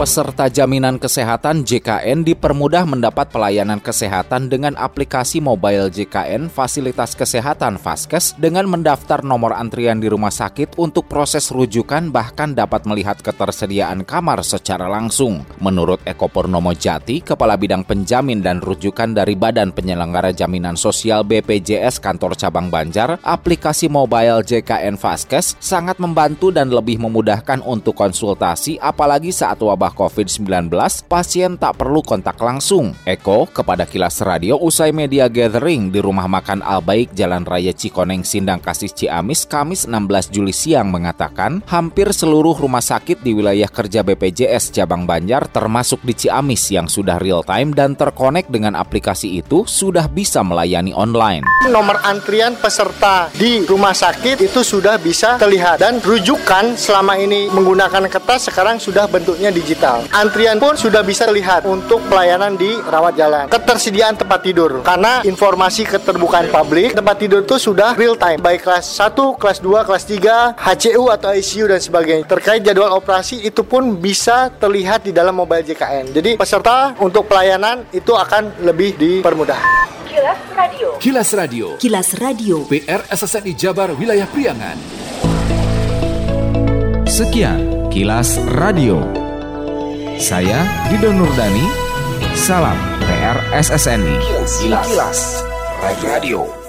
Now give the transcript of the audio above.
peserta jaminan kesehatan JKN dipermudah mendapat pelayanan kesehatan dengan aplikasi mobile JKN Fasilitas Kesehatan Faskes dengan mendaftar nomor antrian di rumah sakit untuk proses rujukan bahkan dapat melihat ketersediaan kamar secara langsung. Menurut Eko Purnomo Jati, Kepala Bidang Penjamin dan Rujukan dari Badan Penyelenggara Jaminan Sosial BPJS Kantor Cabang Banjar, aplikasi mobile JKN Faskes sangat membantu dan lebih memudahkan untuk konsultasi apalagi saat wabah COVID-19, pasien tak perlu kontak langsung. Eko kepada Kilas Radio usai media gathering di rumah makan Albaik Jalan Raya Cikoneng Sindang Kasih Ciamis Kamis 16 Juli siang mengatakan hampir seluruh rumah sakit di wilayah kerja BPJS Cabang Banjar termasuk di Ciamis yang sudah real time dan terkonek dengan aplikasi itu sudah bisa melayani online. Nomor antrian peserta di rumah sakit itu sudah bisa terlihat dan rujukan selama ini menggunakan kertas sekarang sudah bentuknya digital digital. Antrian pun sudah bisa terlihat untuk pelayanan di rawat jalan. Ketersediaan tempat tidur. Karena informasi keterbukaan publik, tempat tidur itu sudah real time. Baik kelas 1, kelas 2, kelas 3, HCU atau ICU dan sebagainya. Terkait jadwal operasi itu pun bisa terlihat di dalam mobile JKN. Jadi peserta untuk pelayanan itu akan lebih dipermudah. Kilas Radio. Kilas Radio. Kilas Radio. PR SSNI Jabar Wilayah Priangan. Sekian Kilas Radio. Saya Dido Nurdani. Salam PR SSNI. Kilas, Kilas. Radio.